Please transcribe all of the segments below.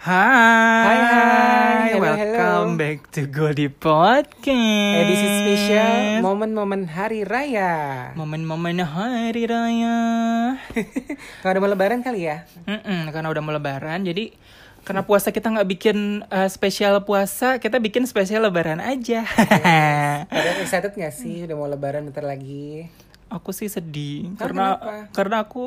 Hai, Hai, hai. Hello, welcome hello. back to Goldie Podcast. Edisi spesial momen-momen hari raya. Momen-momen hari raya. Kalau udah mau lebaran kali ya? Mm-mm, karena udah mau lebaran, jadi karena puasa kita nggak bikin uh, spesial puasa, kita bikin spesial lebaran aja. Kalian excited gak sih udah mau lebaran bentar lagi? aku sih sedih Hah, karena kenapa? karena aku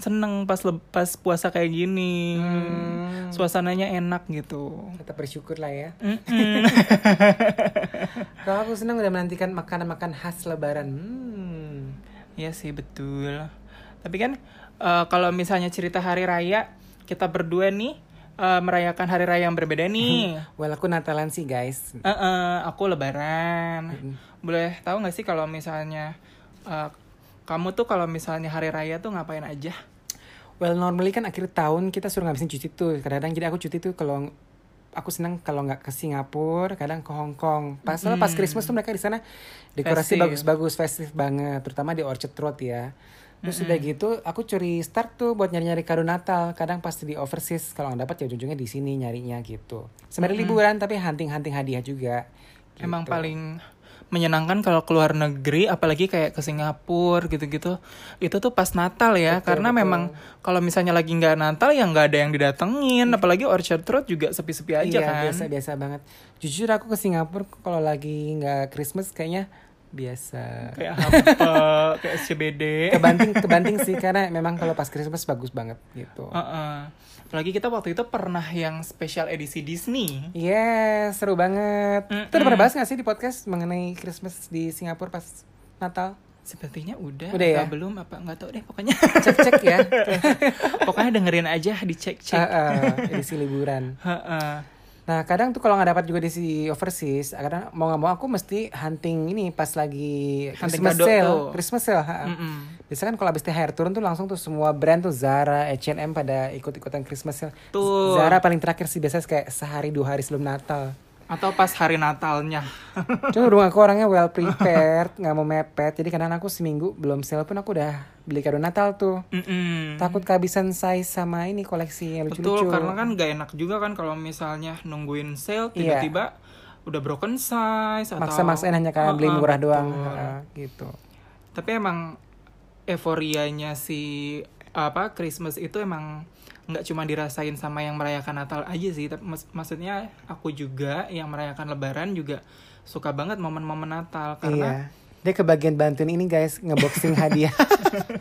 seneng pas le- pas puasa kayak gini. Hmm. Suasananya enak gitu. Tetap bersyukur lah ya. Mm-mm. Kalau aku senang udah menantikan makanan-makan khas lebaran. Hmm. Iya sih betul. Tapi kan eh, kalau misalnya cerita hari raya, kita berdua nih eh, merayakan hari raya yang berbeda nih. Well, aku Natalan sih guys. Eh, eh, aku Lebaran. Boleh tahu nggak sih kalau misalnya eh, kamu tuh kalau misalnya hari raya tuh ngapain aja? Well, normally kan akhir tahun kita suruh ngabisin cuti tuh. Kadang-kadang jadi aku cuti tuh kalau aku senang kalau nggak ke Singapura, kadang ke Hong Kong. Pas soalnya pas Christmas tuh mereka di sana dekorasi bagus-bagus, festif banget, terutama di Orchard Road ya. Terus udah gitu, aku curi start tuh buat nyari-nyari kado Natal. Kadang pas di overseas, kalau nggak dapat ya ujung-ujungnya di sini nyarinya gitu. Sebenarnya liburan tapi hunting-hunting hadiah juga. Emang Gitu. paling menyenangkan kalau keluar negeri apalagi kayak ke Singapura gitu-gitu itu tuh pas Natal ya Betul, karena betul. memang kalau misalnya lagi nggak Natal ya nggak ada yang didatengin apalagi Orchard Road juga sepi-sepi aja iya, kan biasa-biasa banget. Jujur aku ke Singapura kalau lagi nggak Christmas kayaknya biasa. kayak apa kayak SCBD kebanting kebanting sih karena memang kalau pas Christmas bagus banget gitu. Heeh. Apalagi kita waktu itu pernah yang special edisi Disney Yes, seru banget. Mm-mm. Kita udah pernah bahas gak sih di podcast mengenai Christmas di Singapura pas Natal? sepertinya udah, Udah ya? belum apa nggak tahu deh pokoknya Cek-cek ya. pokoknya dengerin aja dicek-cek Ah, ah, edisi liburan. Heeh. Nah, kadang tuh kalau nggak dapat juga di si overseas, kadang mau nggak mau aku mesti hunting ini pas lagi Hunting Christmas sale. tuh. Christmas sale. ha. Mm-mm. Biasanya kan kalau habis THR turun tuh langsung tuh semua brand tuh Zara, H&M pada ikut-ikutan Christmas sale. Tuh. Zara paling terakhir sih biasanya kayak sehari dua hari sebelum Natal. atau pas hari Natalnya Cuma rumah aku orangnya well prepared, nggak mau mepet. Jadi kadang aku seminggu belum sale pun aku udah beli kado Natal tuh. Mm-mm. Takut kehabisan size sama ini koleksi yang lucu-lucu. Betul, karena kan gak enak juga kan kalau misalnya nungguin sale Iya. tiba-tiba udah broken size atau maksa-maksain hanya karena beli Heeh, murah betul. doang, Heeh, gitu. Tapi emang euforianya si apa Christmas itu emang nggak cuma dirasain sama yang merayakan Natal aja sih, tapi mak- maksudnya aku juga yang merayakan Lebaran juga suka banget momen-momen Natal karena Iya. Dia kebagian bantuin ini guys, ngeboxing hadiah.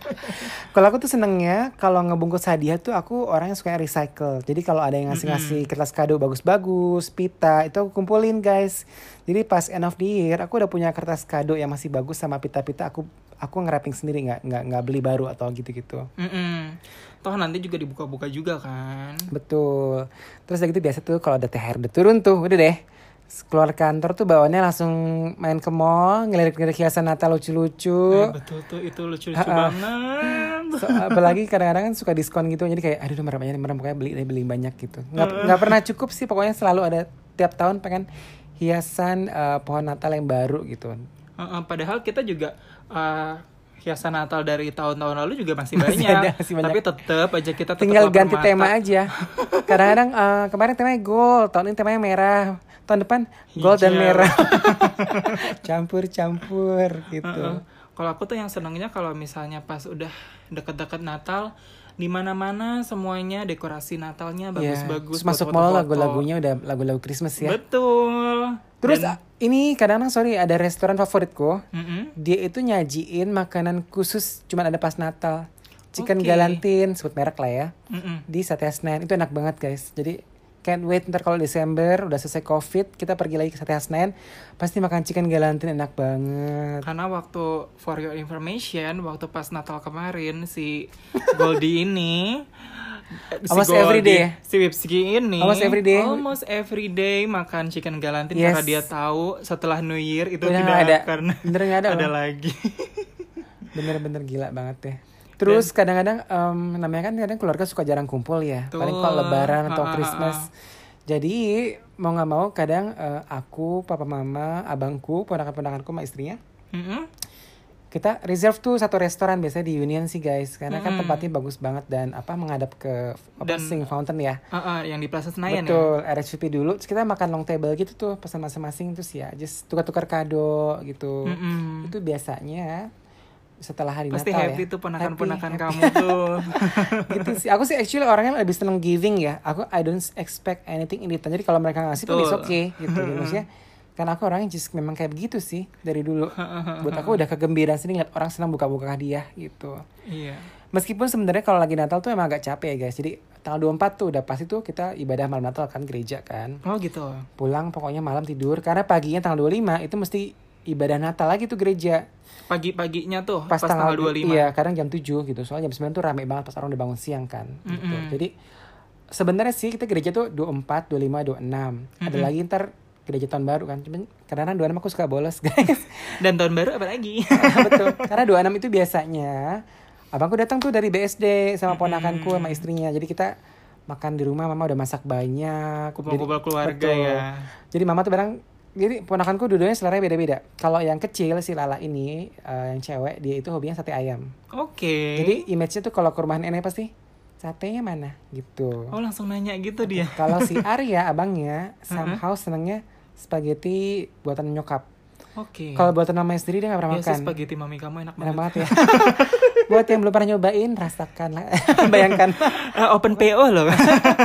kalau aku tuh senengnya kalau ngebungkus hadiah tuh aku orang yang suka recycle. Jadi kalau ada yang ngasih-ngasih kertas kado bagus-bagus, pita, itu aku kumpulin guys. Jadi pas end of the year aku udah punya kertas kado yang masih bagus sama pita-pita aku aku nge-wrapping sendiri nggak nggak nggak beli baru atau gitu-gitu. mm-mm. toh nanti juga dibuka-buka juga kan. Betul. Terus udah gitu biasa tuh kalau ada THR udah turun tuh, udah deh. Keluar kantor tuh bawaannya langsung main ke mall, ngelirik-ngelirik hiasan Natal lucu-lucu. Eh, betul tuh itu lucu-lucu Ha-ha. banget. So, apalagi kadang-kadang kan suka diskon gitu jadi kayak aduh merem aja merem pokoknya beli beli banyak gitu nggak nggak pernah cukup sih pokoknya selalu ada tiap tahun pengen hiasan eh, pohon Natal yang baru gitu Heeh, padahal kita juga eh, hiasan Natal dari tahun-tahun lalu juga masih Masih banyak. ada, masih banyak. Tapi tetap aja kita tinggal ganti mata. tema aja kadang-kadang eh, kemarin temanya gold tahun ini temanya merah tahun depan gold dan merah campur-campur gitu. Kalau aku tuh yang senangnya kalau misalnya pas udah deket-deket Natal, di mana-mana semuanya dekorasi Natalnya Iya. bagus-bagus. Terus masuk mall lagu-lagunya udah lagu-lagu Christmas ya Betul. terus Dan- ini kadang-kadang sorry ada restoran favoritku Mm-mm. dia itu nyajiin makanan khusus cuman ada pas Natal chicken Oke. galantin sebut merek lah ya Mm-mm. di Sate Senen itu enak banget guys jadi can't wait ntar kalau Desember udah selesai covid kita pergi lagi ke Sate Senen pasti makan chicken galantin enak banget Karena waktu for your information, waktu pas Natal kemarin si Goldie ini si Almost Goldie- every day? Si Wipski ini Almost every day? almost every day makan chicken galantin Yes. karena dia tahu setelah New Year itu Udah tidak ada. akan Bener ada ada lagi. bener-bener gila banget deh terus kadang-kadang em, namanya kan kadang keluarga suka jarang kumpul ya. Paling kalau lebaran atau Christmas. Jadi mau nggak mau kadang eh, aku papa mama abangku ponakan-ponakanku sama istrinya Mm-mm. kita reserve tuh satu restoran biasanya di Union sih guys. Karena kan Mm-mm. tempatnya bagus banget dan apa menghadap ke apa Sing Fountain ya. Ah, ah, yang di Plaza Senayan ya. betul RSVP dulu. Terus kita makan long table gitu tuh pesan masing-masing terus ya. Just tukar-tukar kado gitu. Mm-mm. itu biasanya setelah hari Pasti Natal happy ya tuh ponakan-ponakan kamu tuh. gitu sih aku sih actually orangnya lebih seneng giving ya aku I don't expect anything in return jadi kalau mereka ngasih pun Betul. it's okay gitu gitu. maksudnya karena aku orangnya just memang kayak begitu sih dari dulu buat aku udah kegembiraan sini ngeliat orang senang buka-buka hadiah gitu iya. meskipun sebenarnya kalau lagi Natal tuh emang agak capek ya guys jadi tanggal 24 tuh udah pasti tuh kita ibadah malam Natal kan gereja kan Oh gitu. pulang pokoknya malam tidur karena paginya tanggal 25 itu mesti ibadah Natal lagi tuh gereja Pagi-paginya tuh pas, tanggal, 25. iya kadang jam 7 gitu soalnya jam 9 tuh rame banget pas orang udah bangun siang kan gitu. Mm-mm. jadi sebenarnya sih kita gereja tuh 24 25 26 ada lagi ntar gereja tahun baru kan cuman kadang-kadang 26 aku suka bolos guys Dan tahun baru apa lagi? betul karena 26 itu biasanya abangku datang tuh dari BSD sama ponakanku sama istrinya jadi kita makan di rumah mama udah masak banyak Kumpul-kumpul keluarga betul. ya. jadi mama tuh barang jadi ponakanku dua-duanya selera beda-beda. Kalau yang kecil si Lala ini eh, yang cewek dia itu hobinya sate ayam. Oke. jadi image-nya tuh kalau ke rumah nenek pasti satenya mana? Gitu. Oh langsung nanya gitu dia. kalau si Arya abangnya somehow senengnya spaghetti buatan nyokap. Oke. kalau buatan namanya sendiri dia nggak pernah Ya sih makan. spaghetti mami kamu enak enak banget. banget ya buat yang belum pernah nyobain rasakan lah. Bayangkan. Ah, open PO loh.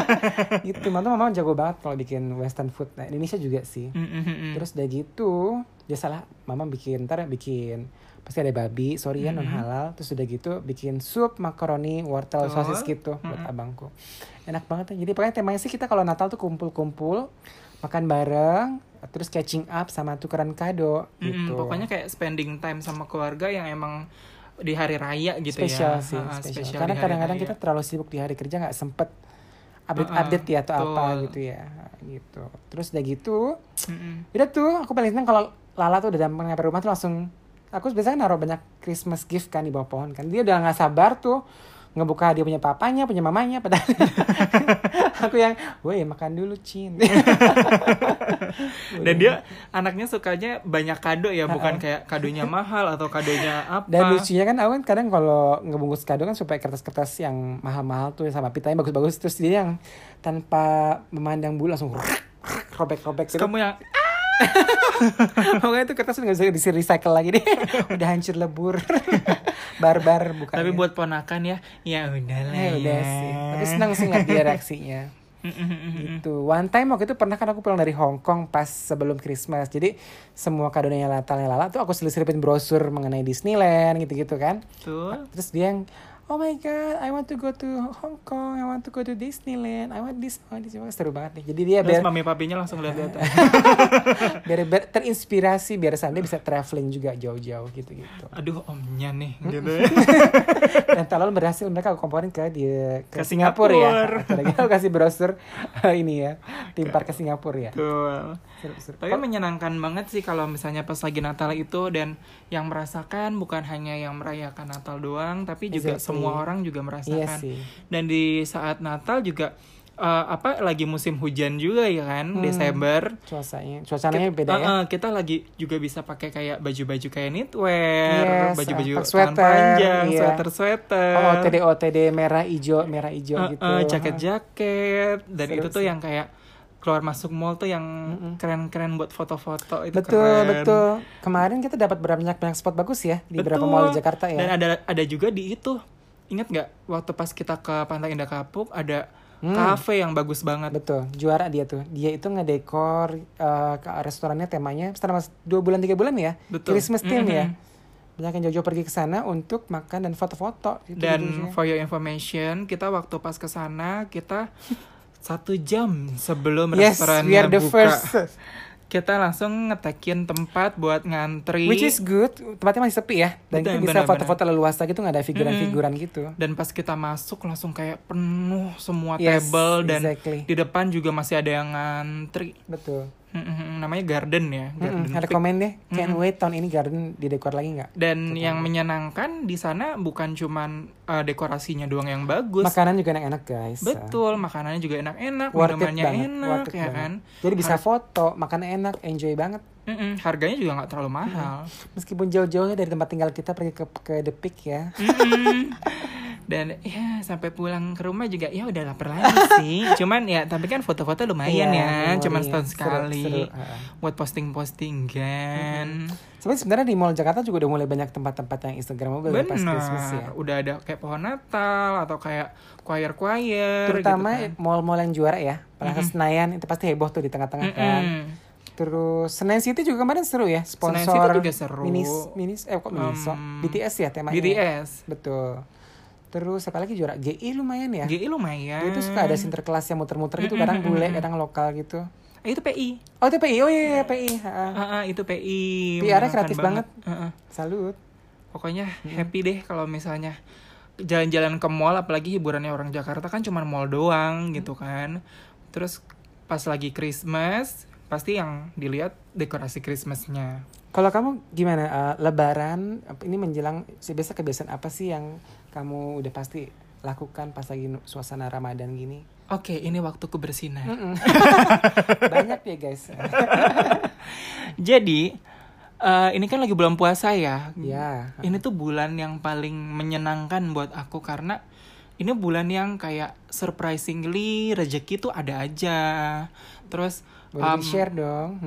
gitu mama mama jago banget kalau bikin western food. Nah Indonesia juga sih. Mm, mm, mm, mm. terus udah gitu biasalah mama bikin ntar bikin. Pasti ada babi sorry ya non halal terus udah gitu bikin sup makaroni wortel Betul. sosis gitu buat abangku. Enak banget ya. Jadi pokoknya temanya sih kita kalau Natal tuh kumpul-kumpul makan bareng terus catching up sama tukeran kado Mm, mm, gitu. Pokoknya kayak spending time sama keluarga yang emang di hari raya gitu spesial ya. sih Ah, spesial spesial karena kadang-kadang kita terlalu sibuk di hari kerja nggak sempet update Uh-uh, update ya atau apa betul. gitu ya gitu terus udah gitu Mm, mm. udah tuh aku paling seneng kalau Lala tuh udah datang nyampe rumah tuh langsung aku biasanya naruh banyak Christmas gift kan di bawah pohon kan dia udah nggak sabar tuh ngebuka dia punya papanya punya mamanya padahal aku yang woi makan dulu cin Dan dia anaknya sukanya banyak kado ya, bukan kayak kadonya mahal atau kadonya apa. dan lucunya kan aku kan kadang kalau ngebungkus kado kan supaya kertas-kertas yang mahal-mahal tuh sama pitanya bagus-bagus terus dia yang tanpa memandang bulu langsung robek-robek gitu. kamu yang Pokoknya itu kertas nggak bisa di recycle lagi deh. Udah hancur lebur. Barbar bukan. tapi buat ponakan ya, ya udahlah ya. udah sih. Tapi senang sih ngeliat dia reaksinya. Gitu. One time waktu itu pernah kan aku pulang dari Hong Kong pas sebelum Christmas. Jadi semua kadonya Natalnya Lala tuh aku selipin brosur mengenai Disneyland gitu-gitu kan. Tuh. Terus dia yang Oh my god, I want to go to Hong Kong, I want to go to Disneyland, I want this, want this, seru banget nih. Jadi dia Terus biar, mami papinya langsung lihat-lihat. biar, biar terinspirasi, biar sampai bisa traveling juga jauh-jauh gitu-gitu. Aduh omnya nih gitu. Dan tahun berhasil mereka aku komporin ke dia ke, Ke Singapura, Singapura. ya. Lagi kasih brosur ini ya, timpar ke Singapura ya. Seru-seru. Tapi menyenangkan banget sih kalau misalnya pas lagi Natal itu dan yang merasakan bukan hanya yang merayakan Natal doang, tapi juga Exactly. semua orang juga merasakan. sih. Dan di saat Natal juga eh, apa lagi musim hujan juga ya kan, Hmm. Desember. Cuacanya, cuacananya Kita- beda ya. eh, eh, kita lagi juga bisa pakai kayak baju-baju kayak knitwear, Yes, baju-baju atau tangan sweater, panjang, iya. sweater-sweater. Oh, OTD OTD merah hijau, merah hijau Eh, gitu. eh, jaket-jaket dan Seru itu tuh sih. yang kayak keluar masuk mall tuh yang keren-keren buat foto-foto itu Betul, keren. betul. Kemarin kita dapat banyak banyak spot bagus ya di beberapa Betul. mall di Jakarta ya. Dan ada ada juga di itu. Ingat nggak waktu pas kita ke Pantai Indah Kapuk ada Hmm. kafe yang bagus banget. Betul, juara dia tuh. Dia itu ngedekor ke restorannya temanya selama dua bulan tiga bulan ya. Betul. Christmas theme ya. Mhm. Banyak yang jauh-jauh pergi ke sana untuk makan dan foto-foto. gitu Dan gitu-gitu. for your information, kita waktu pas ke sana kita satu jam sebelum yes, restorannya we are the buka, first. kita langsung ngetekin tempat buat ngantri. Which is good. Tempatnya masih sepi ya. Dan Betul, kita bisa foto-foto leluasa gitu nggak ada figuran-figuran gitu. dan pas kita masuk langsung kayak penuh semua Yes, table dan exactly. di depan juga masih ada yang ngantri. Betul. Mm-mm, namanya garden ya garden Mm-mm, komen deh. Can't wait tahun ini garden didekor lagi nggak? dan yang menyenangkan di sana bukan cuman uh, dekorasinya doang yang bagus Makanan juga enak-enak guys. betul makanannya juga enak-enak minumannya enak worth it ya banget. kan Jadi bisa foto, makan enak, enjoy banget. Mm-mm, harganya juga nggak terlalu mahal Meskipun jauh-jauh dari tempat tinggal kita pergi ke ke The Peak ya. Mm-mm. dan ya sampai pulang ke rumah juga ya udah lapar lagi sih cuman ya tapi kan foto-foto lumayan Iya, ya cuman setahun sekali seru, buat posting-posting kan Sebenarnya sebenarnya di Mall Jakarta juga udah mulai banyak tempat-tempat yang Instagramable ya pas Christmas ya. udah ada kayak pohon Natal atau kayak choir-choir Terutama gitu kan. mall-mall yang juara ya. Plaza Senayan itu pasti heboh tuh di tengah-tengah kan. Mm-mm. Terus Senayan City juga kemarin seru ya. Sponsor Senayan City juga seru. Minis, minis eh kok miniso? Um, BTS ya temanya. BTS Betul. Terus apa lagi juara? GI lumayan ya. GI lumayan Dia tuh suka ada sinterklas yang muter-muter gitu, kadang bule, kadang lokal gitu. Eh, itu PI Oh itu PI, oh iya, iya PI. Ah, ah, itu PI PR-nya kreatif banget. Ah. Salut. Pokoknya happy deh kalau misalnya jalan-jalan ke mall apalagi hiburannya orang Jakarta kan cuma mall doang gitu kan. Terus pas lagi Christmas pasti yang dilihat dekorasi Christmasnya. Kalau kamu gimana? eh, lebaran ini menjelang biasa kebiasaan apa sih yang kamu udah pasti lakukan pas lagi suasana Ramadan gini? Oke, ini waktuku bersinar. Banyak ya guys. Jadi eh, ini kan lagi bulan puasa ya. ya. Ini tuh bulan yang paling menyenangkan buat aku karena ini bulan yang kayak surprisingly rezeki tuh ada aja. Terus Boleh um, di share dong.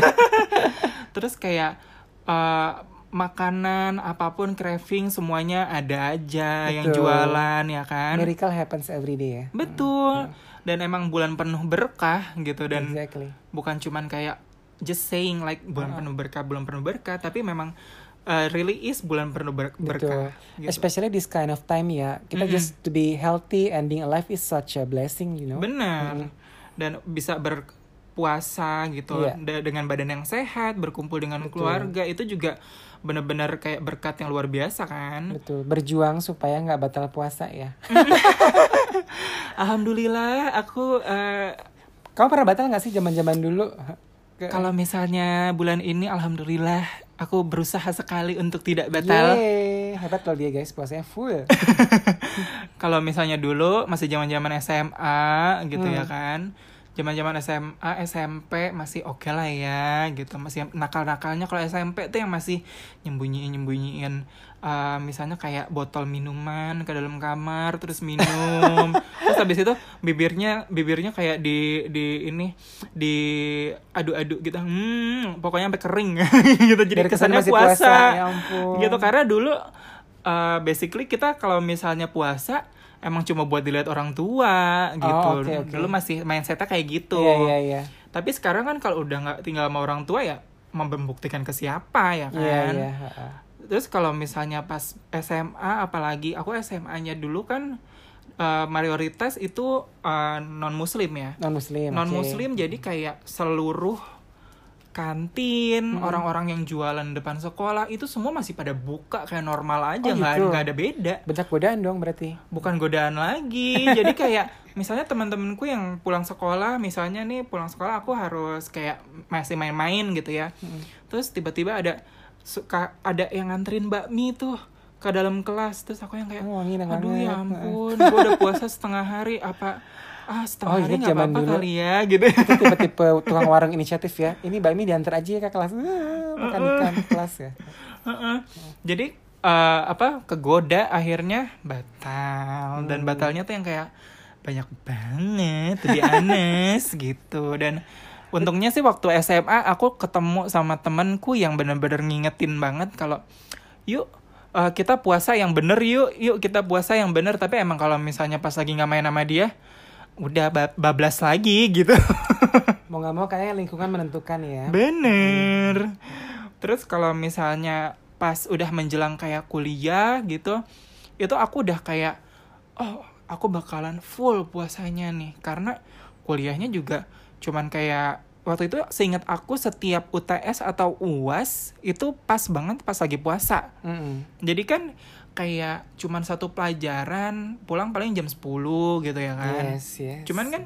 terus kayak eh, makanan apa pun craving semuanya ada aja yang Betul. jualan ya kan. Miracle happens every day ya. Betul. Dan emang bulan penuh berkah gitu dan Exactly. bukan cuman kayak just saying like bulan penuh berkah, bulan penuh berkah, tapi memang uh, really is bulan penuh ber- Betul. berkah. gitu. Especially this kind of time ya. Kita just to be healthy and being alive is such a blessing, you know. Benar. Dan bisa berpuasa gitu Iya. de- dengan badan yang sehat, berkumpul dengan keluarga itu juga benar-benar kayak berkat yang luar biasa kan. Betul. Berjuang supaya nggak batal puasa ya. Alhamdulillah aku uh, Kamu pernah batal nggak sih zaman-zaman dulu? Kalau misalnya bulan ini alhamdulillah aku berusaha sekali untuk tidak batal. Yeay, hebat loh dia guys, puasanya full. Kalau misalnya dulu masih zaman-zaman SMA gitu Hmm. ya kan. Zaman-zaman SMA, SMP masih oke lah ya gitu. Masih nakal-nakalnya kalau SMP tuh yang masih nyembunyiin-nyembunyiin eh, misalnya kayak botol minuman ke dalam kamar terus minum. terus habis itu bibirnya bibirnya kayak di di ini di adu-adu gitu. Hmm, pokoknya sampai kering gitu. Jadi Biar kesannya puasa. puasa, ya ampun. Gitu karena dulu uh, basically kita kalau misalnya puasa emang cuma buat dilihat orang tua gitu. Oh, oke, oke. Dulu masih mindsetnya kayak gitu. Iya, iya, iya. Tapi sekarang kan kalau udah nggak tinggal sama orang tua ya membuktikan ke siapa ya kan. Iya, iya. ha-ha. Terus kalau misalnya pas SMA apalagi aku SMA-nya dulu kan uh, mayoritas itu non muslim ya. Non muslim. Non muslim jadi kayak seluruh kantin, Hmm. orang-orang yang jualan depan sekolah itu semua masih pada buka kayak normal aja, Oh, nggak gitu? nggak ada beda. Banyak godaan dong berarti. Bukan godaan lagi. Jadi kayak misalnya teman-temanku yang pulang sekolah, misalnya nih pulang sekolah aku harus kayak masih main-main gitu ya. Hmm. Terus tiba-tiba ada suka ada yang nganterin bakmi tuh ke dalam kelas terus aku yang kayak Oh, aduh ya banget." ampun gue udah puasa setengah hari apa ah setengah Oh, hari nggak zaman apa-apa dulu. kali ya gitu Itu tipe-tipe tukang warung inisiatif ya. Ini bakmi diantar aja ya ke kelas. Wah, makan ikan ke kelas ya. Heeh. Jadi eh, apa kegoda akhirnya batal dan batalnya tuh yang kayak banyak banget to be honest gitu dan untungnya sih waktu SMA aku ketemu sama temenku yang bener-bener ngingetin banget kalau yuk eh, kita puasa yang bener yuk yuk kita puasa yang bener tapi emang kalau misalnya pas lagi nggak main sama dia udah ba- bablas lagi gitu Mau nggak mau kayaknya lingkungan menentukan ya. Bener. Terus kalau misalnya pas udah menjelang kayak kuliah gitu, itu aku udah kayak, oh aku bakalan full puasanya nih. Karena kuliahnya juga cuman kayak, waktu itu seingat aku setiap UTS atau UAS itu pas banget pas lagi puasa. Mm-mm. Jadi kan kayak cuman satu pelajaran, pulang paling jam 10 gitu ya kan. Yes, yes. Cuman kan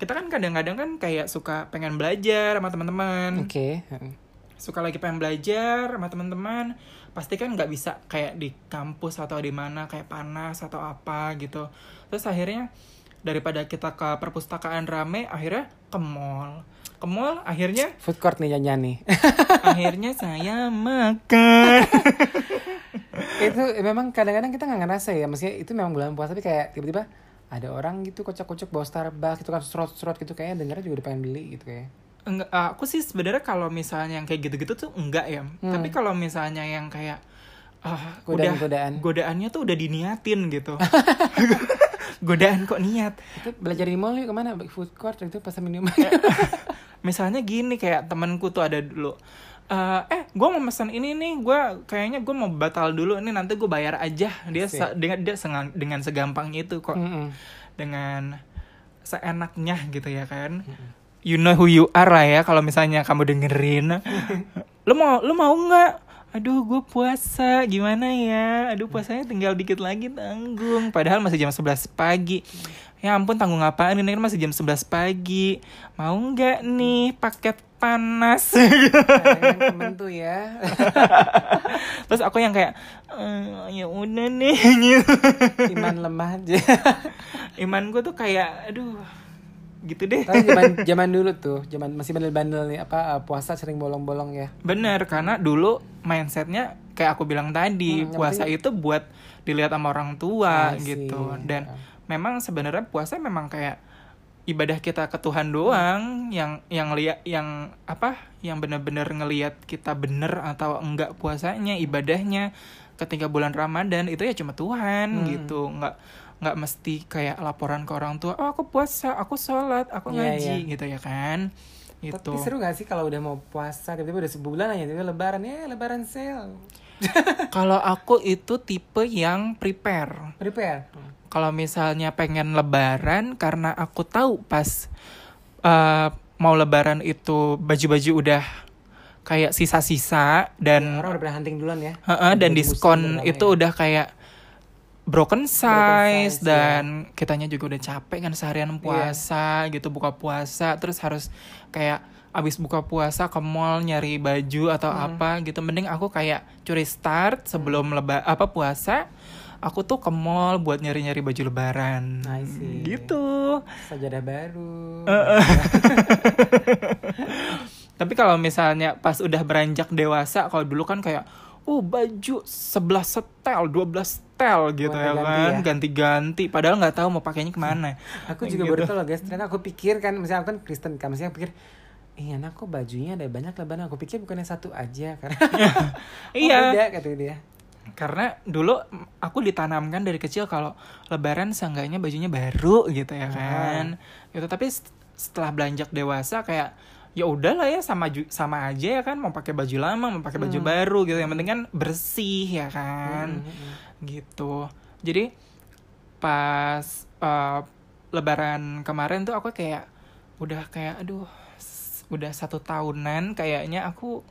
kita kan kadang-kadang kan kayak suka pengen belajar sama teman-teman Oke. heeh. suka lagi pengen belajar sama teman-teman pasti kan nggak bisa kayak di kampus atau di mana kayak panas atau apa gitu terus akhirnya daripada kita ke perpustakaan rame akhirnya ke mall ke mall akhirnya Food court nih nyanyi nih. akhirnya saya makan itu eh, memang kadang-kadang kita nggak ngerasa ya maksudnya itu memang bulan puasa tapi kayak tiba-tiba ada orang gitu kocok-kocok bawa Starbucks itu kan serot-serot gitu kayaknya dengarnya juga udah pengen beli gitu kayak. Enggak aku sih sebenarnya kalau misalnya yang kayak gitu-gitu tuh enggak ya. Tapi kalau misalnya yang kayak ah udah Godaan-godaan. godaannya tuh udah diniatin gitu. Godaan kok niat? Itu belajar di mall yuk ke mana? Food court itu pasar minuman misalnya gini kayak temanku tuh ada dulu eh eh gue mau pesan ini nih gue kayaknya gue mau batal dulu ini nanti gue bayar aja. Dia sa- dengan dia sengang- dengan segampang itu kok. Mm-mm. dengan seenaknya gitu ya kan. You know who you are lah ya kalau misalnya kamu dengerin. Lu mau lu mau nggak aduh gue puasa. Gimana ya? Aduh puasanya tinggal dikit lagi tanggung. Padahal masih jam 11 pagi. Ya ampun tanggung apaan? Ini kan masih jam 11 pagi. Mau nggak nih paket panas? Kadang-kadang temen tuh ya. Terus aku yang kayak "Eh, ya udah nih. Gitu. Iman lemah aja. Iman gue tuh kayak aduh gitu deh tapi zaman zaman dulu tuh zaman masih bandel-bandel nih apa uh, puasa sering bolong-bolong ya Bener, karena dulu mindsetnya kayak aku bilang tadi, Hmm, puasa itu buat dilihat sama orang tua see. gitu. Dan memang sebenarnya puasa memang kayak ibadah kita ke Tuhan doang yang yang lihat yang apa yang benar-benar ngelihat kita bener atau enggak puasanya ibadahnya ketika bulan Ramadan itu ya cuma Tuhan Hmm. gitu nggak nggak mesti kayak laporan ke orang tua oh aku puasa aku sholat aku Iya, ngaji iya. gitu ya kan gitu tapi seru gak sih kalau udah mau puasa tiba-tiba udah sebulan aja tiba-tiba lebaran ya lebaran sale Kalau aku itu tipe yang prepare. prepare Kalau misalnya pengen lebaran karena aku tahu pas eh, mau lebaran itu baju-baju udah kayak sisa-sisa dan orang udah pernah hunting duluan ya Heeh, dan Baju musim diskon itu ya. udah kayak broken size, size, dan kitanya juga udah capek kan seharian Iya. puasa gitu buka puasa terus harus kayak abis buka puasa ke mall nyari baju atau Hmm. apa gitu. Mending aku kayak curi start sebelum leba apa puasa aku tuh ke mall buat nyari-nyari baju lebaran. I see. gitu. Sajadah baru. Tapi kalau misalnya pas udah beranjak dewasa, kalau dulu kan kayak, oh baju 11 setel, 12 setel gitu ya Ganti-ganti kan, ya. ganti-ganti. Padahal nggak tahu mau pakainya ke mana. aku juga gitu. baru tahu loh guys ternyata aku pikir kan misalnya aku kan Kristen kan misalnya aku pikir Iya, anak kok bajunya ada banyak lebaran. Aku pikir bukannya satu aja karena oh, Iya. beda kata dia. Karena dulu aku ditanamkan dari kecil kalau lebaran seenggaknya bajunya baru gitu ya kan. Gitu tapi set- setelah beranjak dewasa kayak ya udahlah ya sama sama aja ya kan mau pakai baju lama mau pakai baju baru gitu yang penting kan bersih ya kan. Gitu. Jadi pas eh, lebaran kemarin tuh aku kayak udah kayak aduh udah satu tahunan kayaknya aku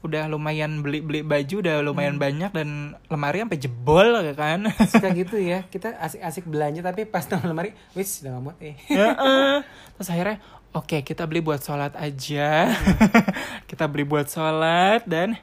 udah lumayan beli beli baju udah lumayan banyak dan lemari sampai jebol ya kan Suka gitu ya. Kita asik-asik belanja tapi pas nongol lemari, wis udah gak muat eh. Heeh. terus akhirnya oke kita beli buat sholat aja kita beli buat sholat dan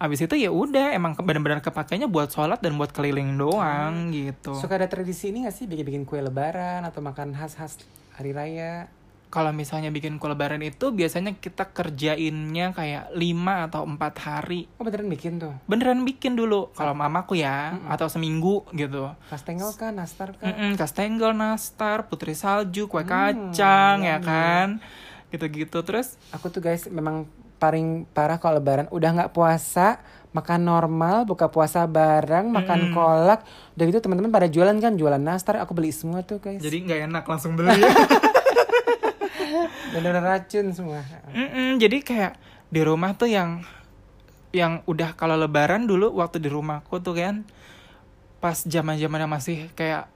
abis itu ya udah emang benar-benar kepakainya buat sholat dan buat keliling doang gitu Suka ada tradisi ini gak sih bikin-bikin kue lebaran atau makan khas-khas hari raya? Kalau misalnya bikin kue lebaran itu biasanya kita kerjainnya kayak 5 atau empat hari. Oh beneran bikin tuh? beneran bikin dulu. Kalau mamaku ya atau seminggu gitu. Kastengel kan, nastar kan? Mm-mm, kastengel, nastar, putri salju, kue kacang ya kan? Gitu-gitu. Terus? Aku tuh guys memang paling parah kalau lebaran udah nggak puasa makan normal buka puasa bareng makan kolak udah gitu teman-teman pada jualan kan? Jualan nastar aku beli semua tuh guys. Jadi nggak enak langsung beli bener racun semua. Mm-mm, jadi kayak di rumah tuh yang yang udah kalau lebaran dulu waktu di rumahku tuh kan pas zaman zamannya masih kayak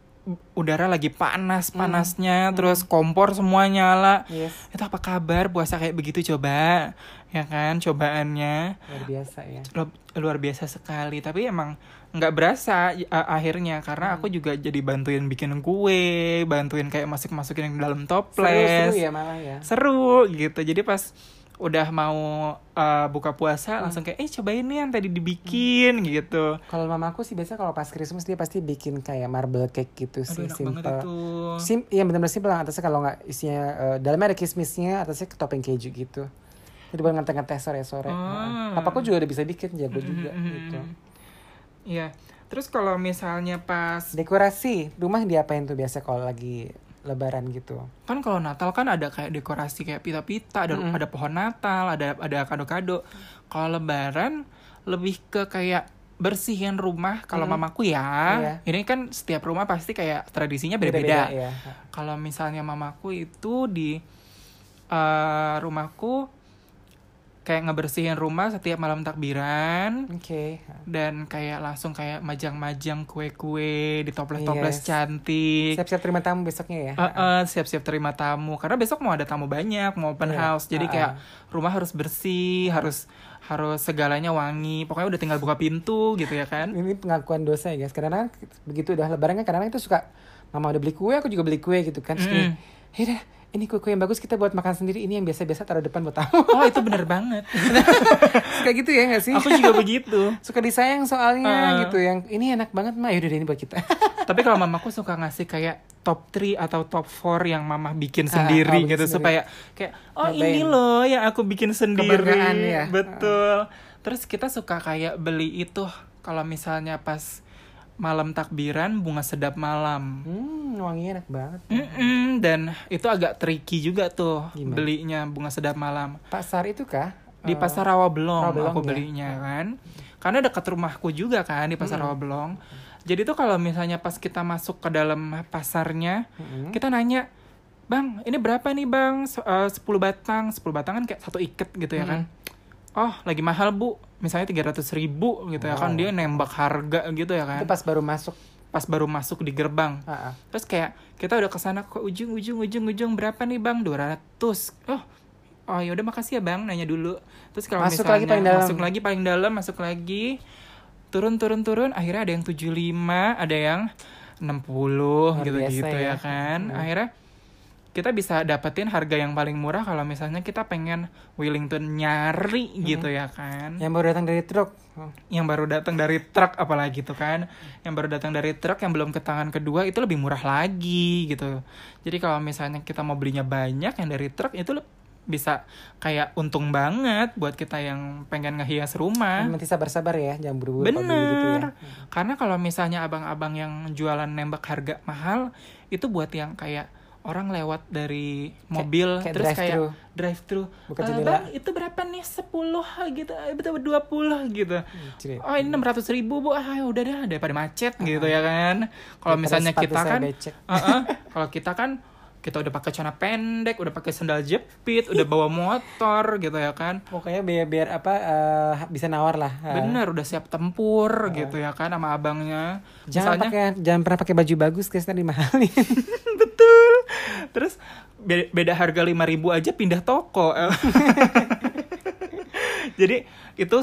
udara lagi panas panasnya terus kompor semua nyala. Yes. Itu apa kabar puasa kayak begitu coba? Ya kan cobaannya. Luar biasa ya. Lu- luar biasa sekali. Tapi emang nggak berasa uh, akhirnya karena aku juga jadi bantuin bikin kue bantuin kayak masuk masukin ke dalam toples Seru-seru ya malah ya. seru gitu jadi pas udah mau uh, buka puasa Hmm. langsung kayak eh cobain nih yang tadi dibikin gitu Kalau mamaku sih biasa kalau pas Christmas dia pasti bikin kayak marble cake gitu aduh sih simple. Sim, iya benar-benar simple yang atasnya kalau nggak isinya eh, dalamnya ada kismisnya atasnya topping keju gitu. Jadi buat ngeteh-ngeteh sore-sore. Oh. Heeh. Papaku juga udah bisa bikin jago juga Mm-mm. gitu. Iya terus kalau misalnya pas Dekorasi rumah diapain tuh biasa kalau lagi lebaran gitu. kan kalau Natal kan ada kayak dekorasi kayak pita-pita ada Mm-mm. ada pohon Natal ada ada kado-kado kalau Lebaran lebih ke kayak bersihin rumah kalau Mm. mamaku ya Iya. ini kan setiap rumah pasti kayak tradisinya Beda-beda, beda-beda ya. kalau misalnya mamaku itu di eh, rumahku kayak ngebersihin rumah setiap malam takbiran Oke. dan kayak langsung kayak majang-majang kue-kue di toples-toples Yes. cantik Siap-siap terima tamu besoknya ya. Eh, eh, siap-siap terima tamu karena besok mau ada tamu banyak mau open Iya. house jadi Ah, kayak rumah harus bersih harus harus segalanya wangi pokoknya udah tinggal buka pintu gitu ya kan Ini pengakuan dosa ya guys. Karena begitu udah lebaran kan kadang-kadang itu suka mama udah beli kue, aku juga beli kue gitu kan. Terus Mm. "Yaudah, ini kue-kue yang bagus kita buat makan sendiri. Ini yang biasa-biasa taruh depan buat tamu." oh itu bener banget Kayak gitu ya gak sih? aku juga begitu suka disayang soalnya Ah. gitu yang ini enak banget mah yaudah deh, ini buat kita tapi kalau mamaku suka ngasih kayak top 3 atau top 4 yang mama bikin Ah, sendiri oh, bikin gitu sendiri. supaya kayak oh ini loh yang aku bikin sendiri ya. betul terus kita suka kayak beli itu kalau misalnya pas malam takbiran bunga sedap malam. Hmm wanginya enak banget. Mm-mm, dan itu agak tricky juga tuh Gimana? belinya bunga sedap malam. Pasar itu kah? Di Eh, pasar Rawabelong Rawabelong aku ya? belinya kan? Karena dekat rumahku juga kan di pasar Rawabelong jadi tuh kalau misalnya pas kita masuk ke dalam pasarnya mm-mm. kita nanya bang ini berapa nih bang? Eh, 10 batang. 10 batang kan kayak satu iket gitu ya kan oh lagi mahal bu misalnya 300 ribu gitu ya kan Wow. dia nembak harga gitu ya kan itu pas baru masuk pas baru masuk di gerbang Ah, ah. Terus kayak kita udah ke sana ke ujung ujung ujung ujung berapa nih bang 200 Oh oh ya udah makasih ya bang nanya dulu. Terus kalau Masuk misalnya lagi paling dalam. masuk lagi paling dalam masuk lagi turun turun turun akhirnya ada yang 75 ada yang 60 gitu biasa gitu ya, ya. kan. Hmm. Akhirnya kita bisa dapetin harga yang paling murah kalau misalnya kita pengen Wellington nyari gitu ya kan. Yang baru datang dari truk. Yang baru datang dari truk apalagi tuh kan. Yang baru datang dari truk yang belum ke tangan kedua itu lebih murah lagi gitu. Jadi kalau misalnya kita mau belinya banyak yang dari truk itu bisa kayak untung banget buat kita yang pengen ngehias rumah. Nanti sabar-sabar ya jangan buru-buru gitu ya. Karena kalau misalnya abang-abang yang jualan nembak harga mahal itu buat yang kayak orang lewat dari mobil kayak terus kayak drive-thru. drive thru Buka "Eh, jendela." bang itu berapa nih? 10 gitu. Eh, betul 20 gitu. Ciri. oh ini 600 ribu bu. Ah ya udah deh daripada macet gitu ya kan. Kalau misalnya kita kan becek. Uh-uh. kalau kita kan kita udah pakai celana pendek udah pakai sandal jepit udah bawa motor gitu ya kan. Pokoknya biar biar apa eh, bisa nawar lah Eh, bener udah siap tempur gitu ya kan sama abangnya. Jangan Misalnya- pakai jangan pernah pakai baju bagus guys nanti dimahalin. Betul terus beda, beda harga 5000 aja pindah toko. Jadi itu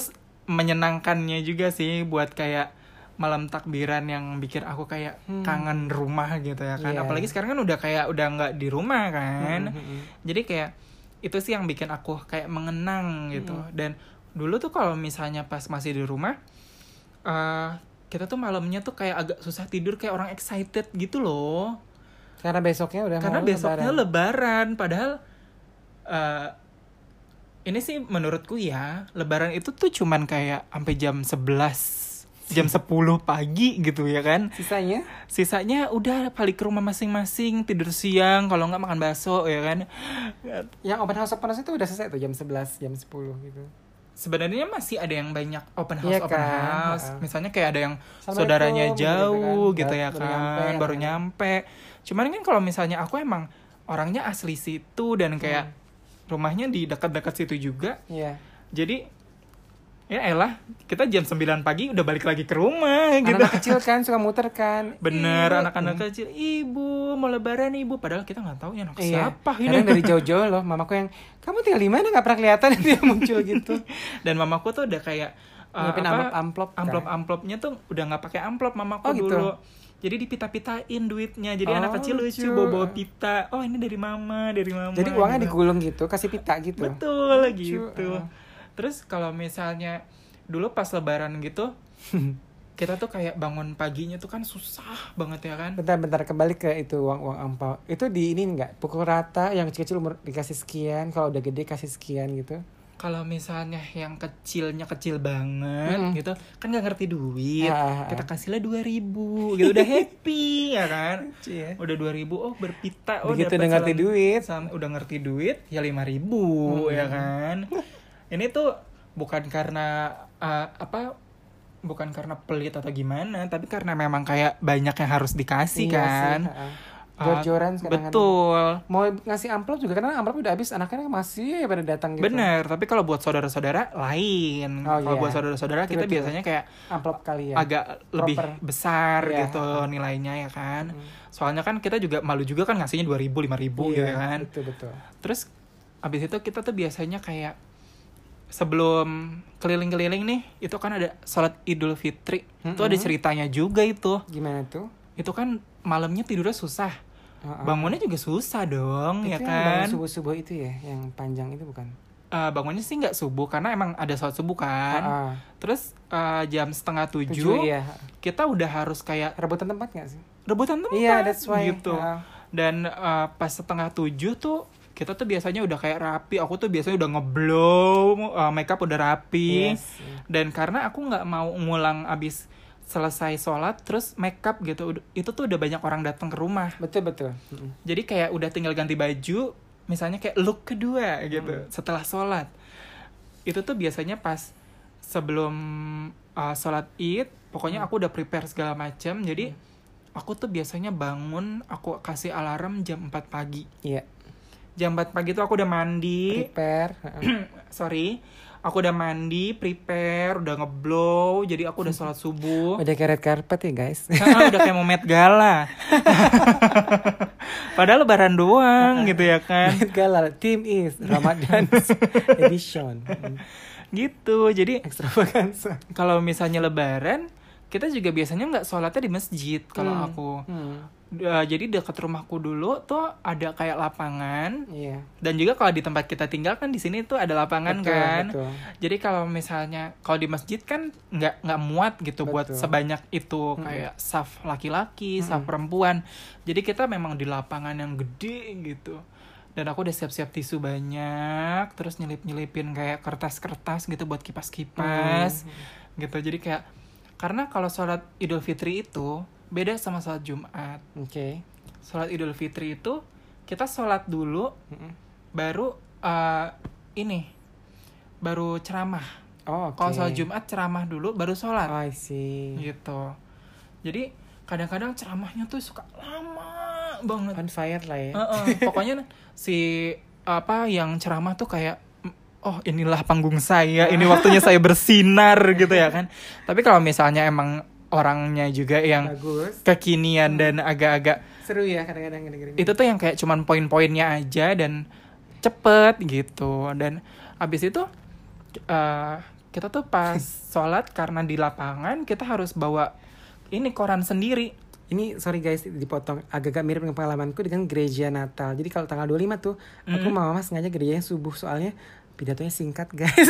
menyenangkannya juga sih buat kayak malam takbiran yang bikin aku kayak kangen rumah gitu ya kan. Iya. apalagi sekarang kan udah kayak udah nggak di rumah kan. Hmm, hmm, hmm. jadi kayak itu sih yang bikin aku kayak mengenang gitu. Dan dulu tuh kalau misalnya pas masih di rumah eh kita tuh malamnya tuh kayak agak susah tidur kayak orang excited gitu loh karena besoknya udah karena besoknya lebaran. lebaran, padahal eh ini sih menurutku ya lebaran itu tuh cuman kayak sampai jam 11 jam 10 pagi gitu ya kan sisanya sisanya udah balik ke rumah masing-masing tidur siang kalau nggak makan bakso ya kan yang open house open house itu udah selesai tuh jam 11 jam 10 gitu sebenarnya masih ada yang banyak open house Iya open kan? house Ha-ha. misalnya kayak ada yang saudaranya gitu jauh kan. gitu ya Baru kan nyampe, baru kan. nyampe cuman kan kalau misalnya aku emang orangnya asli situ dan kayak rumahnya di dekat-dekat situ juga iya. jadi ya elah kita jam 9 pagi udah balik lagi ke rumah gitu. anak kecil kan suka muter kan. Bener anak-anak kecil ibu mau lebaran ibu. Padahal kita nggak tahu ya anak Iya. siapa ini. Kadang dari jauh-jauh loh, mamaku yang kamu tinggal di mana? Nggak pernah kelihatan. Dia muncul gitu. dan mamaku tuh udah kayak uh, apa, amplop-amplop kan? amplop-amplopnya tuh udah nggak pakai amplop mamaku Oh, gitu? Jadi dipita-pitain duitnya jadi anak Oh, kecil lucu lucu. bawa bawa pita oh ini dari mama dari mama Jadi uangnya gitu. digulung gitu, kasih pita gitu. betul Lucu, gitu ah. terus kalau misalnya dulu pas lebaran gitu kita tuh kayak bangun paginya tuh kan susah banget ya kan Bentar-bentar kembali ke itu uang uang ampau. Itu di ini enggak pukul rata yang kecil-kecil umur dikasih sekian, kalau udah gede kasih sekian gitu. Kalau misalnya yang kecilnya kecil banget Mm. gitu kan nggak ngerti duit Ah, ah, ah. kita kasihlah dua ribu gitu udah happy ya kan Cie. udah dua ribu oh berpita oh Begitu udah ngerti salam- duit. udah ngerti duit ya lima ribu Hmm. ya kan ini tuh bukan karena uh, apa bukan karena pelit atau gimana tapi karena memang kayak banyak yang harus dikasih Iya kan sih. Uh, Jor-joran kadang-kadang. betul Mau ngasih amplop juga karena amplop udah habis, anaknya masih pada datang gitu. bener tapi kalau buat saudara-saudara lain Oh, kalau iya. buat saudara-saudara kita Betul-betul. biasanya kayak Amplop kalian. agak lebih Proper. besar Iya. gitu nilainya ya kan Hmm. soalnya kan kita juga malu juga kan ngasihnya dua ribu lima ribu Iya, gitu kan Betul betul. terus abis itu kita tuh biasanya kayak sebelum keliling-keliling nih itu kan ada sholat idul fitri itu ada ceritanya juga itu Gimana tuh? itu kan malamnya tidurnya susah Ha-ha. bangunnya juga susah dong Itu ya yang bangun kan subuh-subuh itu ya, yang panjang itu bukan? Eh, bangunnya sih nggak subuh karena emang ada sholat subuh kan Ha-ha. terus eh, jam setengah tujuh, Tujuh iya. kita udah harus kayak Rebutan tempat gak sih? rebutan tempat Iya, that's why. gitu Ha. dan eh, pas setengah tujuh tuh kita tuh biasanya udah kayak rapi aku tuh biasanya udah ngeblow eh, makeup udah rapi Yes. dan karena aku nggak mau ngulang abis selesai sholat terus makeup gitu itu tuh udah banyak orang datang ke rumah Betul betul. Jadi kayak udah tinggal ganti baju misalnya kayak look kedua gitu Hmm. setelah sholat itu tuh biasanya pas sebelum uh, sholat id pokoknya Hmm. aku udah prepare segala macam jadi aku tuh biasanya bangun aku kasih alarm jam 4 pagi Iya. jam 4 pagi tuh aku udah mandi Prepare. sorry aku udah mandi prepare udah ngeblow jadi aku udah sholat subuh Udah kayak red carpet ya guys. Ah, udah kayak mau Met Gala. Padahal lebaran doang gitu ya kan. Met Gala, team is Ramadan edition. Gitu. Jadi Extravaganza. kalau misalnya lebaran, kita juga biasanya nggak sholatnya di masjid kalau Hmm. aku. Hmm. Uh, jadi dekat rumahku dulu tuh ada kayak lapangan Iya. dan juga kalau di tempat kita tinggal kan di sini tuh ada lapangan Betul, kan. betul. Jadi kalau misalnya kalau di masjid kan nggak nggak muat gitu buat Betul. sebanyak itu Mm-mm. kayak saf laki-laki, saf Mm-mm. perempuan. Jadi kita memang di lapangan yang gede gitu. Dan aku udah siap-siap tisu banyak, terus nyelip-nyelipin kayak kertas-kertas gitu buat kipas-kipas Hmm. gitu. Jadi kayak karena kalau sholat Idul Fitri itu beda sama sholat Jumat. Oke. Sholat Idul Fitri itu kita sholat dulu Mm-mm. baru eh, ini baru ceramah. Oh, oke. Kalau sholat Jumat ceramah dulu baru sholat Oh, I see. gitu. Jadi kadang-kadang ceramahnya tuh suka lama banget. On fire lah ya. Heeh, pokoknya si apa yang ceramah tuh kayak oh inilah panggung saya, ini waktunya saya bersinar gitu ya kan. Tapi kalau misalnya emang orangnya juga yang Bagus. kekinian dan agak-agak Seru ya kadang-kadang dengerin. itu tuh yang kayak cuman poin-poinnya aja dan cepet gitu dan habis itu eh, kita tuh pas sholat karena di lapangan kita harus bawa ini koran sendiri Ini sorry guys dipotong agak-agak mirip dengan pengalamanku dengan gereja Natal. Jadi kalau tanggal 25 tuh aku Hmm. mama sengaja gerejanya subuh soalnya pidatonya singkat guys.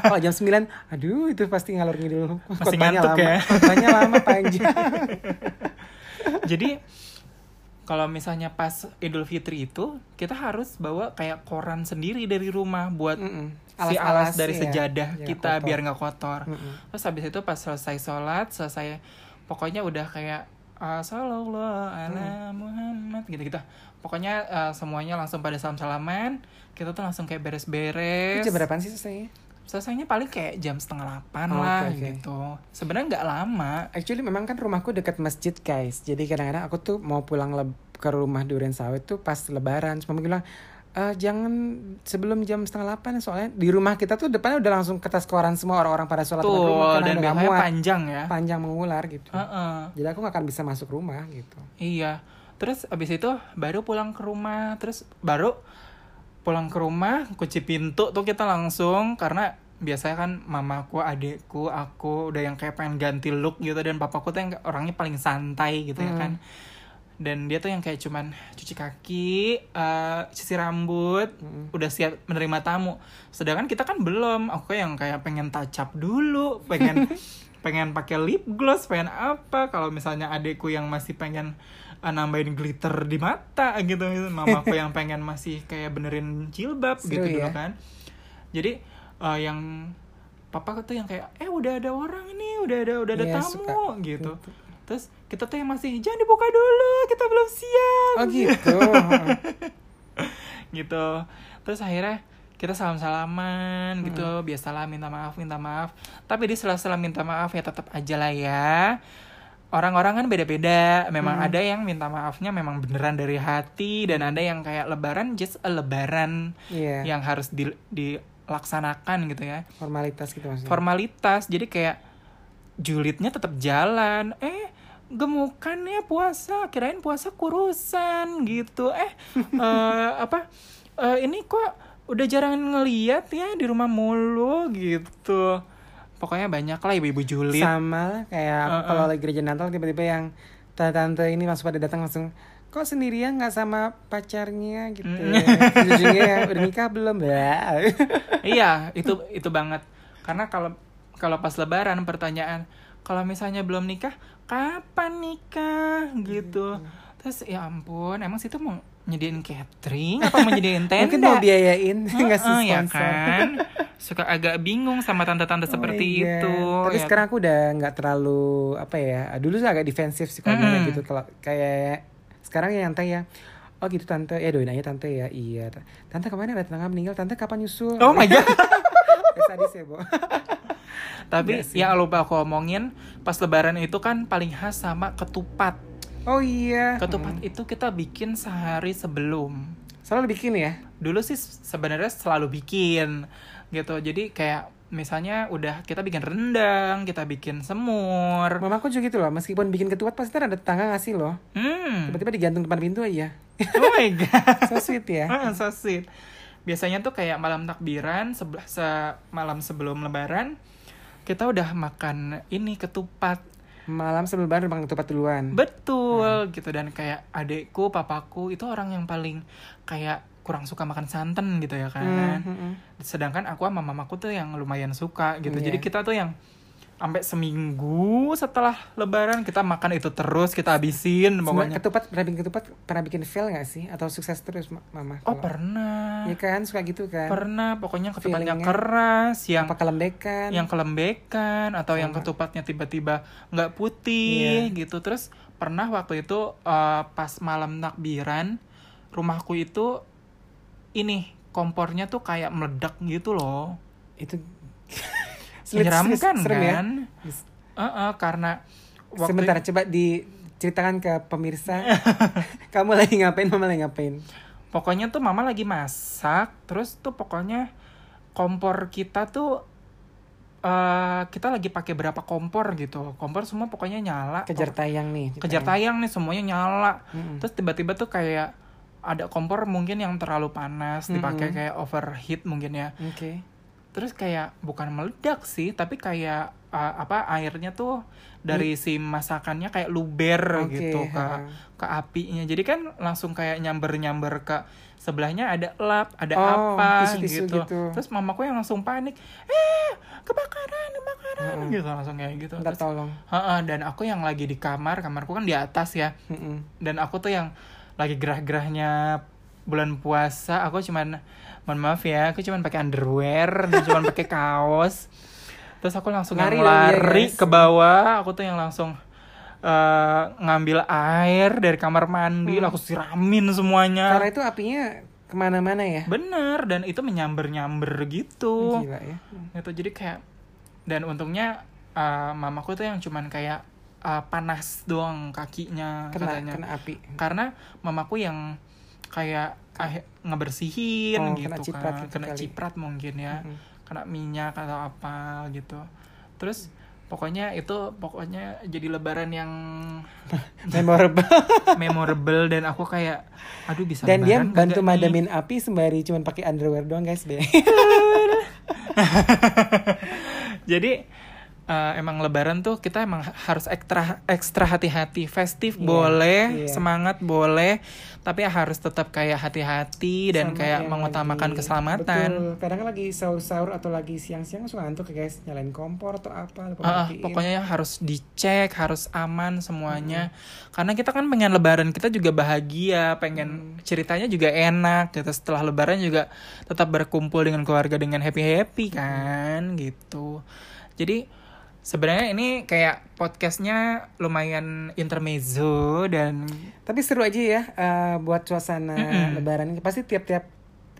kalau jam 9 aduh itu pasti ngalor ngidul. Khotbahnya ngantuk lama. ya. Khotbahnya lama panjang. jadi kalau misalnya pas Idul Fitri itu kita harus bawa kayak koran sendiri dari rumah buat Mm-mm. si alas dari ya. sejadah Ya, kita kotor. biar nggak kotor Mm-mm. terus habis itu pas selesai sholat selesai pokoknya udah kayak sallallahu ala Muhammad gitu gitu pokoknya uh, semuanya langsung pada salam salaman kita tuh langsung kayak beres-beres jam berapaan sih selesainya? selesainya paling kayak jam setengah delapan Oh, lah oke. gitu sebenarnya nggak lama Actually memang kan rumahku dekat masjid guys. Jadi kadang-kadang aku tuh mau pulang ke rumah Duren Sawit tuh pas lebaran. Cuma bilang "Eh, jangan sebelum jam setengah delapan soalnya di rumah kita tuh depannya udah langsung kertas koran semua orang-orang pada sholat tuh rumah dan nggak biasanya muat. panjang ya panjang mengular gitu. Heeh. Jadi aku gak akan bisa masuk rumah gitu. Iya. Terus abis itu baru pulang ke rumah, terus baru pulang ke rumah kunci pintu tuh kita langsung. Karena biasanya kan mamaku adekku aku udah yang kayak pengen ganti look gitu. Dan papaku tuh yang orangnya paling santai gitu ya Hmm. kan. Dan dia tuh yang kayak cuman cuci kaki eh, cuci rambut Hmm. udah siap menerima tamu. Sedangkan kita kan belum. Aku yang kayak pengen up dulu pengen pengen pakai lip gloss pengen apa. Kalau misalnya adekku yang masih pengen nambahin glitter di mata gitu. Mamaku yang pengen masih kayak benerin jilbab Seru gitu dulu ya. kan. Jadi eh, yang papa tuh yang kayak eh udah ada orang nih udah ada udah ada Iya, tamu suka. gitu. Terus kita tuh yang masih jangan dibuka dulu kita belum siap. Oh gitu. gitu. Terus akhirnya kita salam salaman gitu. Biasalah minta maaf minta maaf. Tapi di sela-sela minta maaf ya tetap aja lah ya orang-orang kan beda-beda. Memang ada yang minta maafnya memang beneran dari hati dan ada yang kayak lebaran just a lebaran Iya. yang harus di- dilaksanakan gitu ya. Formalitas gitu maksudnya. formalitas. Jadi kayak julidnya tetap jalan. Eh gemukan ya puasa kirain puasa kurusan gitu. Eh eh, apa eh, ini kok udah jarang ngeliat ya di rumah mulu gitu pokoknya banyak lah ibu-ibu julid Sama lah kayak aku Uh-uh. kalau lagi gereja Natal tiba-tiba yang tante-tante ini langsung pada datang langsung kok sendirian nggak sama pacarnya gitu. Ujungnya ya, udah nikah belum? Bah. iya itu itu banget karena kalau kalau pas lebaran pertanyaan kalau misalnya belum nikah kapan nikah gitu terus ya ampun emang situ mau nyediain catering apa mau nyediain tenda Mungkin mau biayain ngasih ya sponsor. kan suka agak bingung sama tante-tante Oh seperti iya. itu Tapi ya sekarang aku udah nggak terlalu apa ya. Dulu sih agak defensif sih kalau ngomong gitu kalau kayak sekarang ya tante ya. Oh gitu tante, ya doain aja tante ya. Iya. Tante kemarin ada tetangga meninggal, tante kapan nyusul? oh my god Eh, sadis ya, Bo. tapi yang lupa aku omongin pas lebaran itu kan paling khas sama ketupat Oh iya. ketupat itu kita bikin sehari sebelum Selalu bikin ya? dulu sih sebenarnya selalu bikin gitu jadi kayak misalnya udah kita bikin rendang kita bikin semur Mamaku juga gitu loh, meskipun bikin ketupat pasti ada tetangga ngasih loh. hmm Tiba-tiba digantung depan pintu aja. oh my god So sweet ya. Ah, so sweet. Biasanya tuh kayak malam takbiran sebelah se malam sebelum lebaran kita udah makan ini ketupat. Malam sebelum lebaran makan ketupat duluan. Betul gitu dan kayak adekku, papaku itu orang yang paling kayak kurang suka makan santan gitu ya kan. Hmm, hmm, hmm. Sedangkan aku sama mamaku tuh yang lumayan suka gitu. Iya. Jadi kita tuh yang sampai seminggu setelah lebaran kita makan itu terus kita habisin pokoknya. ketupat pernah bikin ketupat pernah bikin fail gak sih atau sukses terus Ma- mama? Oh Kalau- pernah. Iya kan suka gitu kan. Pernah pokoknya ketupatnya keras yang Apa kelembekan? yang kelembekan atau yang Sama. ketupatnya tiba-tiba nggak putih Iya. gitu terus pernah waktu itu eh, pas malam takbiran rumahku itu ini kompornya tuh kayak meledak gitu loh itu menyeramkan sulit- serem ya? kan Eh-eh, karena waktu Sebentar coba diceritakan ke pemirsa. Kamu lagi ngapain, mama lagi ngapain? pokoknya tuh mama lagi masak terus tuh pokoknya kompor kita tuh eh kita lagi pakai berapa kompor gitu kompor semua pokoknya nyala Kejar tayang nih. kejar tayang nih semuanya nyala Mm-mm. terus tiba-tiba tuh kayak ada kompor mungkin yang terlalu panas dipakai Mhm. kayak overheat mungkin ya Oke. Terus kayak bukan meledak sih tapi kayak uh, apa airnya tuh dari si masakannya kayak luber Oke, gitu ke ha. ke apinya jadi kan langsung kayak nyamber nyamber ke sebelahnya ada lap ada Oh, apa tisu-tisu gitu. gitu. terus mamaku yang langsung panik eh kebakaran kebakaran Ha-ha. gitu langsung kayak gitu Minta Terus- tolong. Ha-ha, dan aku yang lagi di kamar kamarku kan di atas ya Mm-mm. dan aku tuh yang lagi gerah-gerahnya bulan puasa aku cuman mohon maaf ya aku cuman pakai underwear dan cuman pakai kaos terus aku langsung Lari yang iya, lari guys. ke bawah aku tuh yang langsung eh, ngambil air dari kamar mandi Hmm. aku siramin semuanya Karena itu apinya ke mana-mana ya. bener dan itu menyamber-nyamber gitu Gila ya. gitu jadi kayak dan untungnya eh, mamaku tuh yang cuman kayak eh, panas doang kakinya Kena, katanya kena api. karena mamaku yang kayak ah, ngebersihin Oh, gitu kena ciprat kan gitu kena kali. ciprat mungkin ya Mm-mm. kena minyak atau apa gitu terus pokoknya itu pokoknya jadi lebaran yang Memorable. memorable dan aku kayak aduh bisa Dan dia bantu kagak nih? madamin api sembari cuman pakai underwear doang guys be. Jadi eh, emang Lebaran tuh kita emang harus ekstra ekstra hati-hati, festif Iya, boleh, iya. semangat boleh, tapi harus tetap kayak hati-hati dan Sama kayak mengutamakan lagi- keselamatan. Betul. Kadang lagi sahur-sahur atau lagi siang-siang suka ngantuk ya guys, nyalain kompor atau apa, matiin. pokoknya harus dicek, harus aman semuanya. Karena kita kan pengen lebaran, kita juga bahagia, pengen ceritanya juga enak gitu. Setelah lebaran juga tetap berkumpul dengan keluarga dengan happy-happy kan gitu. Jadi sebenarnya ini kayak podcastnya lumayan intermezzo dan Tapi seru aja ya eh, buat suasana Mm-mm. lebaran ini. Pasti tiap-tiap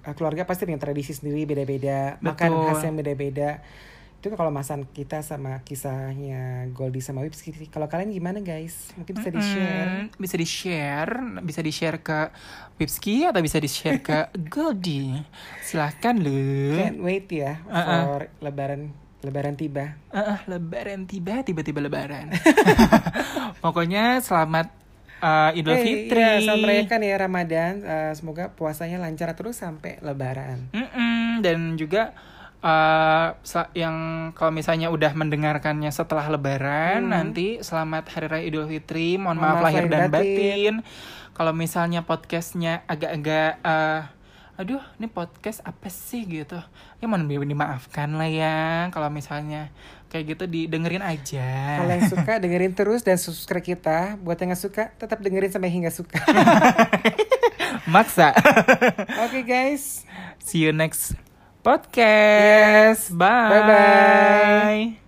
eh, keluarga pasti punya tradisi sendiri beda-beda, makan khas yang beda-beda. Itu kalau masan kita sama kisahnya Goldie sama Wips. Kalau kalian gimana guys? Mungkin bisa di-share. Mm, bisa di-share, bisa di-share ke Wipski atau bisa di-share ke Goldie. Silahkan lu. Can't wait ya Uh-uh. for lebaran lebaran tiba. Ah, ah, lebaran tiba, tiba-tiba lebaran. Pokoknya selamat uh, Idul Eh, Fitri. iya, selamat merayakan ya Ramadan. Eh, semoga puasanya lancar terus sampai lebaran. Mm-mm, dan juga uh, yang kalau misalnya udah mendengarkannya setelah lebaran Hmm. nanti selamat hari raya Idul Fitri. Mohon Mohon maaf maaf lahir lahir dan batin. batin. Kalau misalnya podcastnya agak-agak uh, aduh, ini podcast apa sih gitu. Ya mohon di- dimaafkan lah ya kalau misalnya kayak gitu didengerin aja. Kalau yang suka dengerin terus dan subscribe kita. Buat yang nggak suka tetap dengerin sampai hingga suka. Maksa. Oke guys. See you next podcast. Bye. Bye-bye.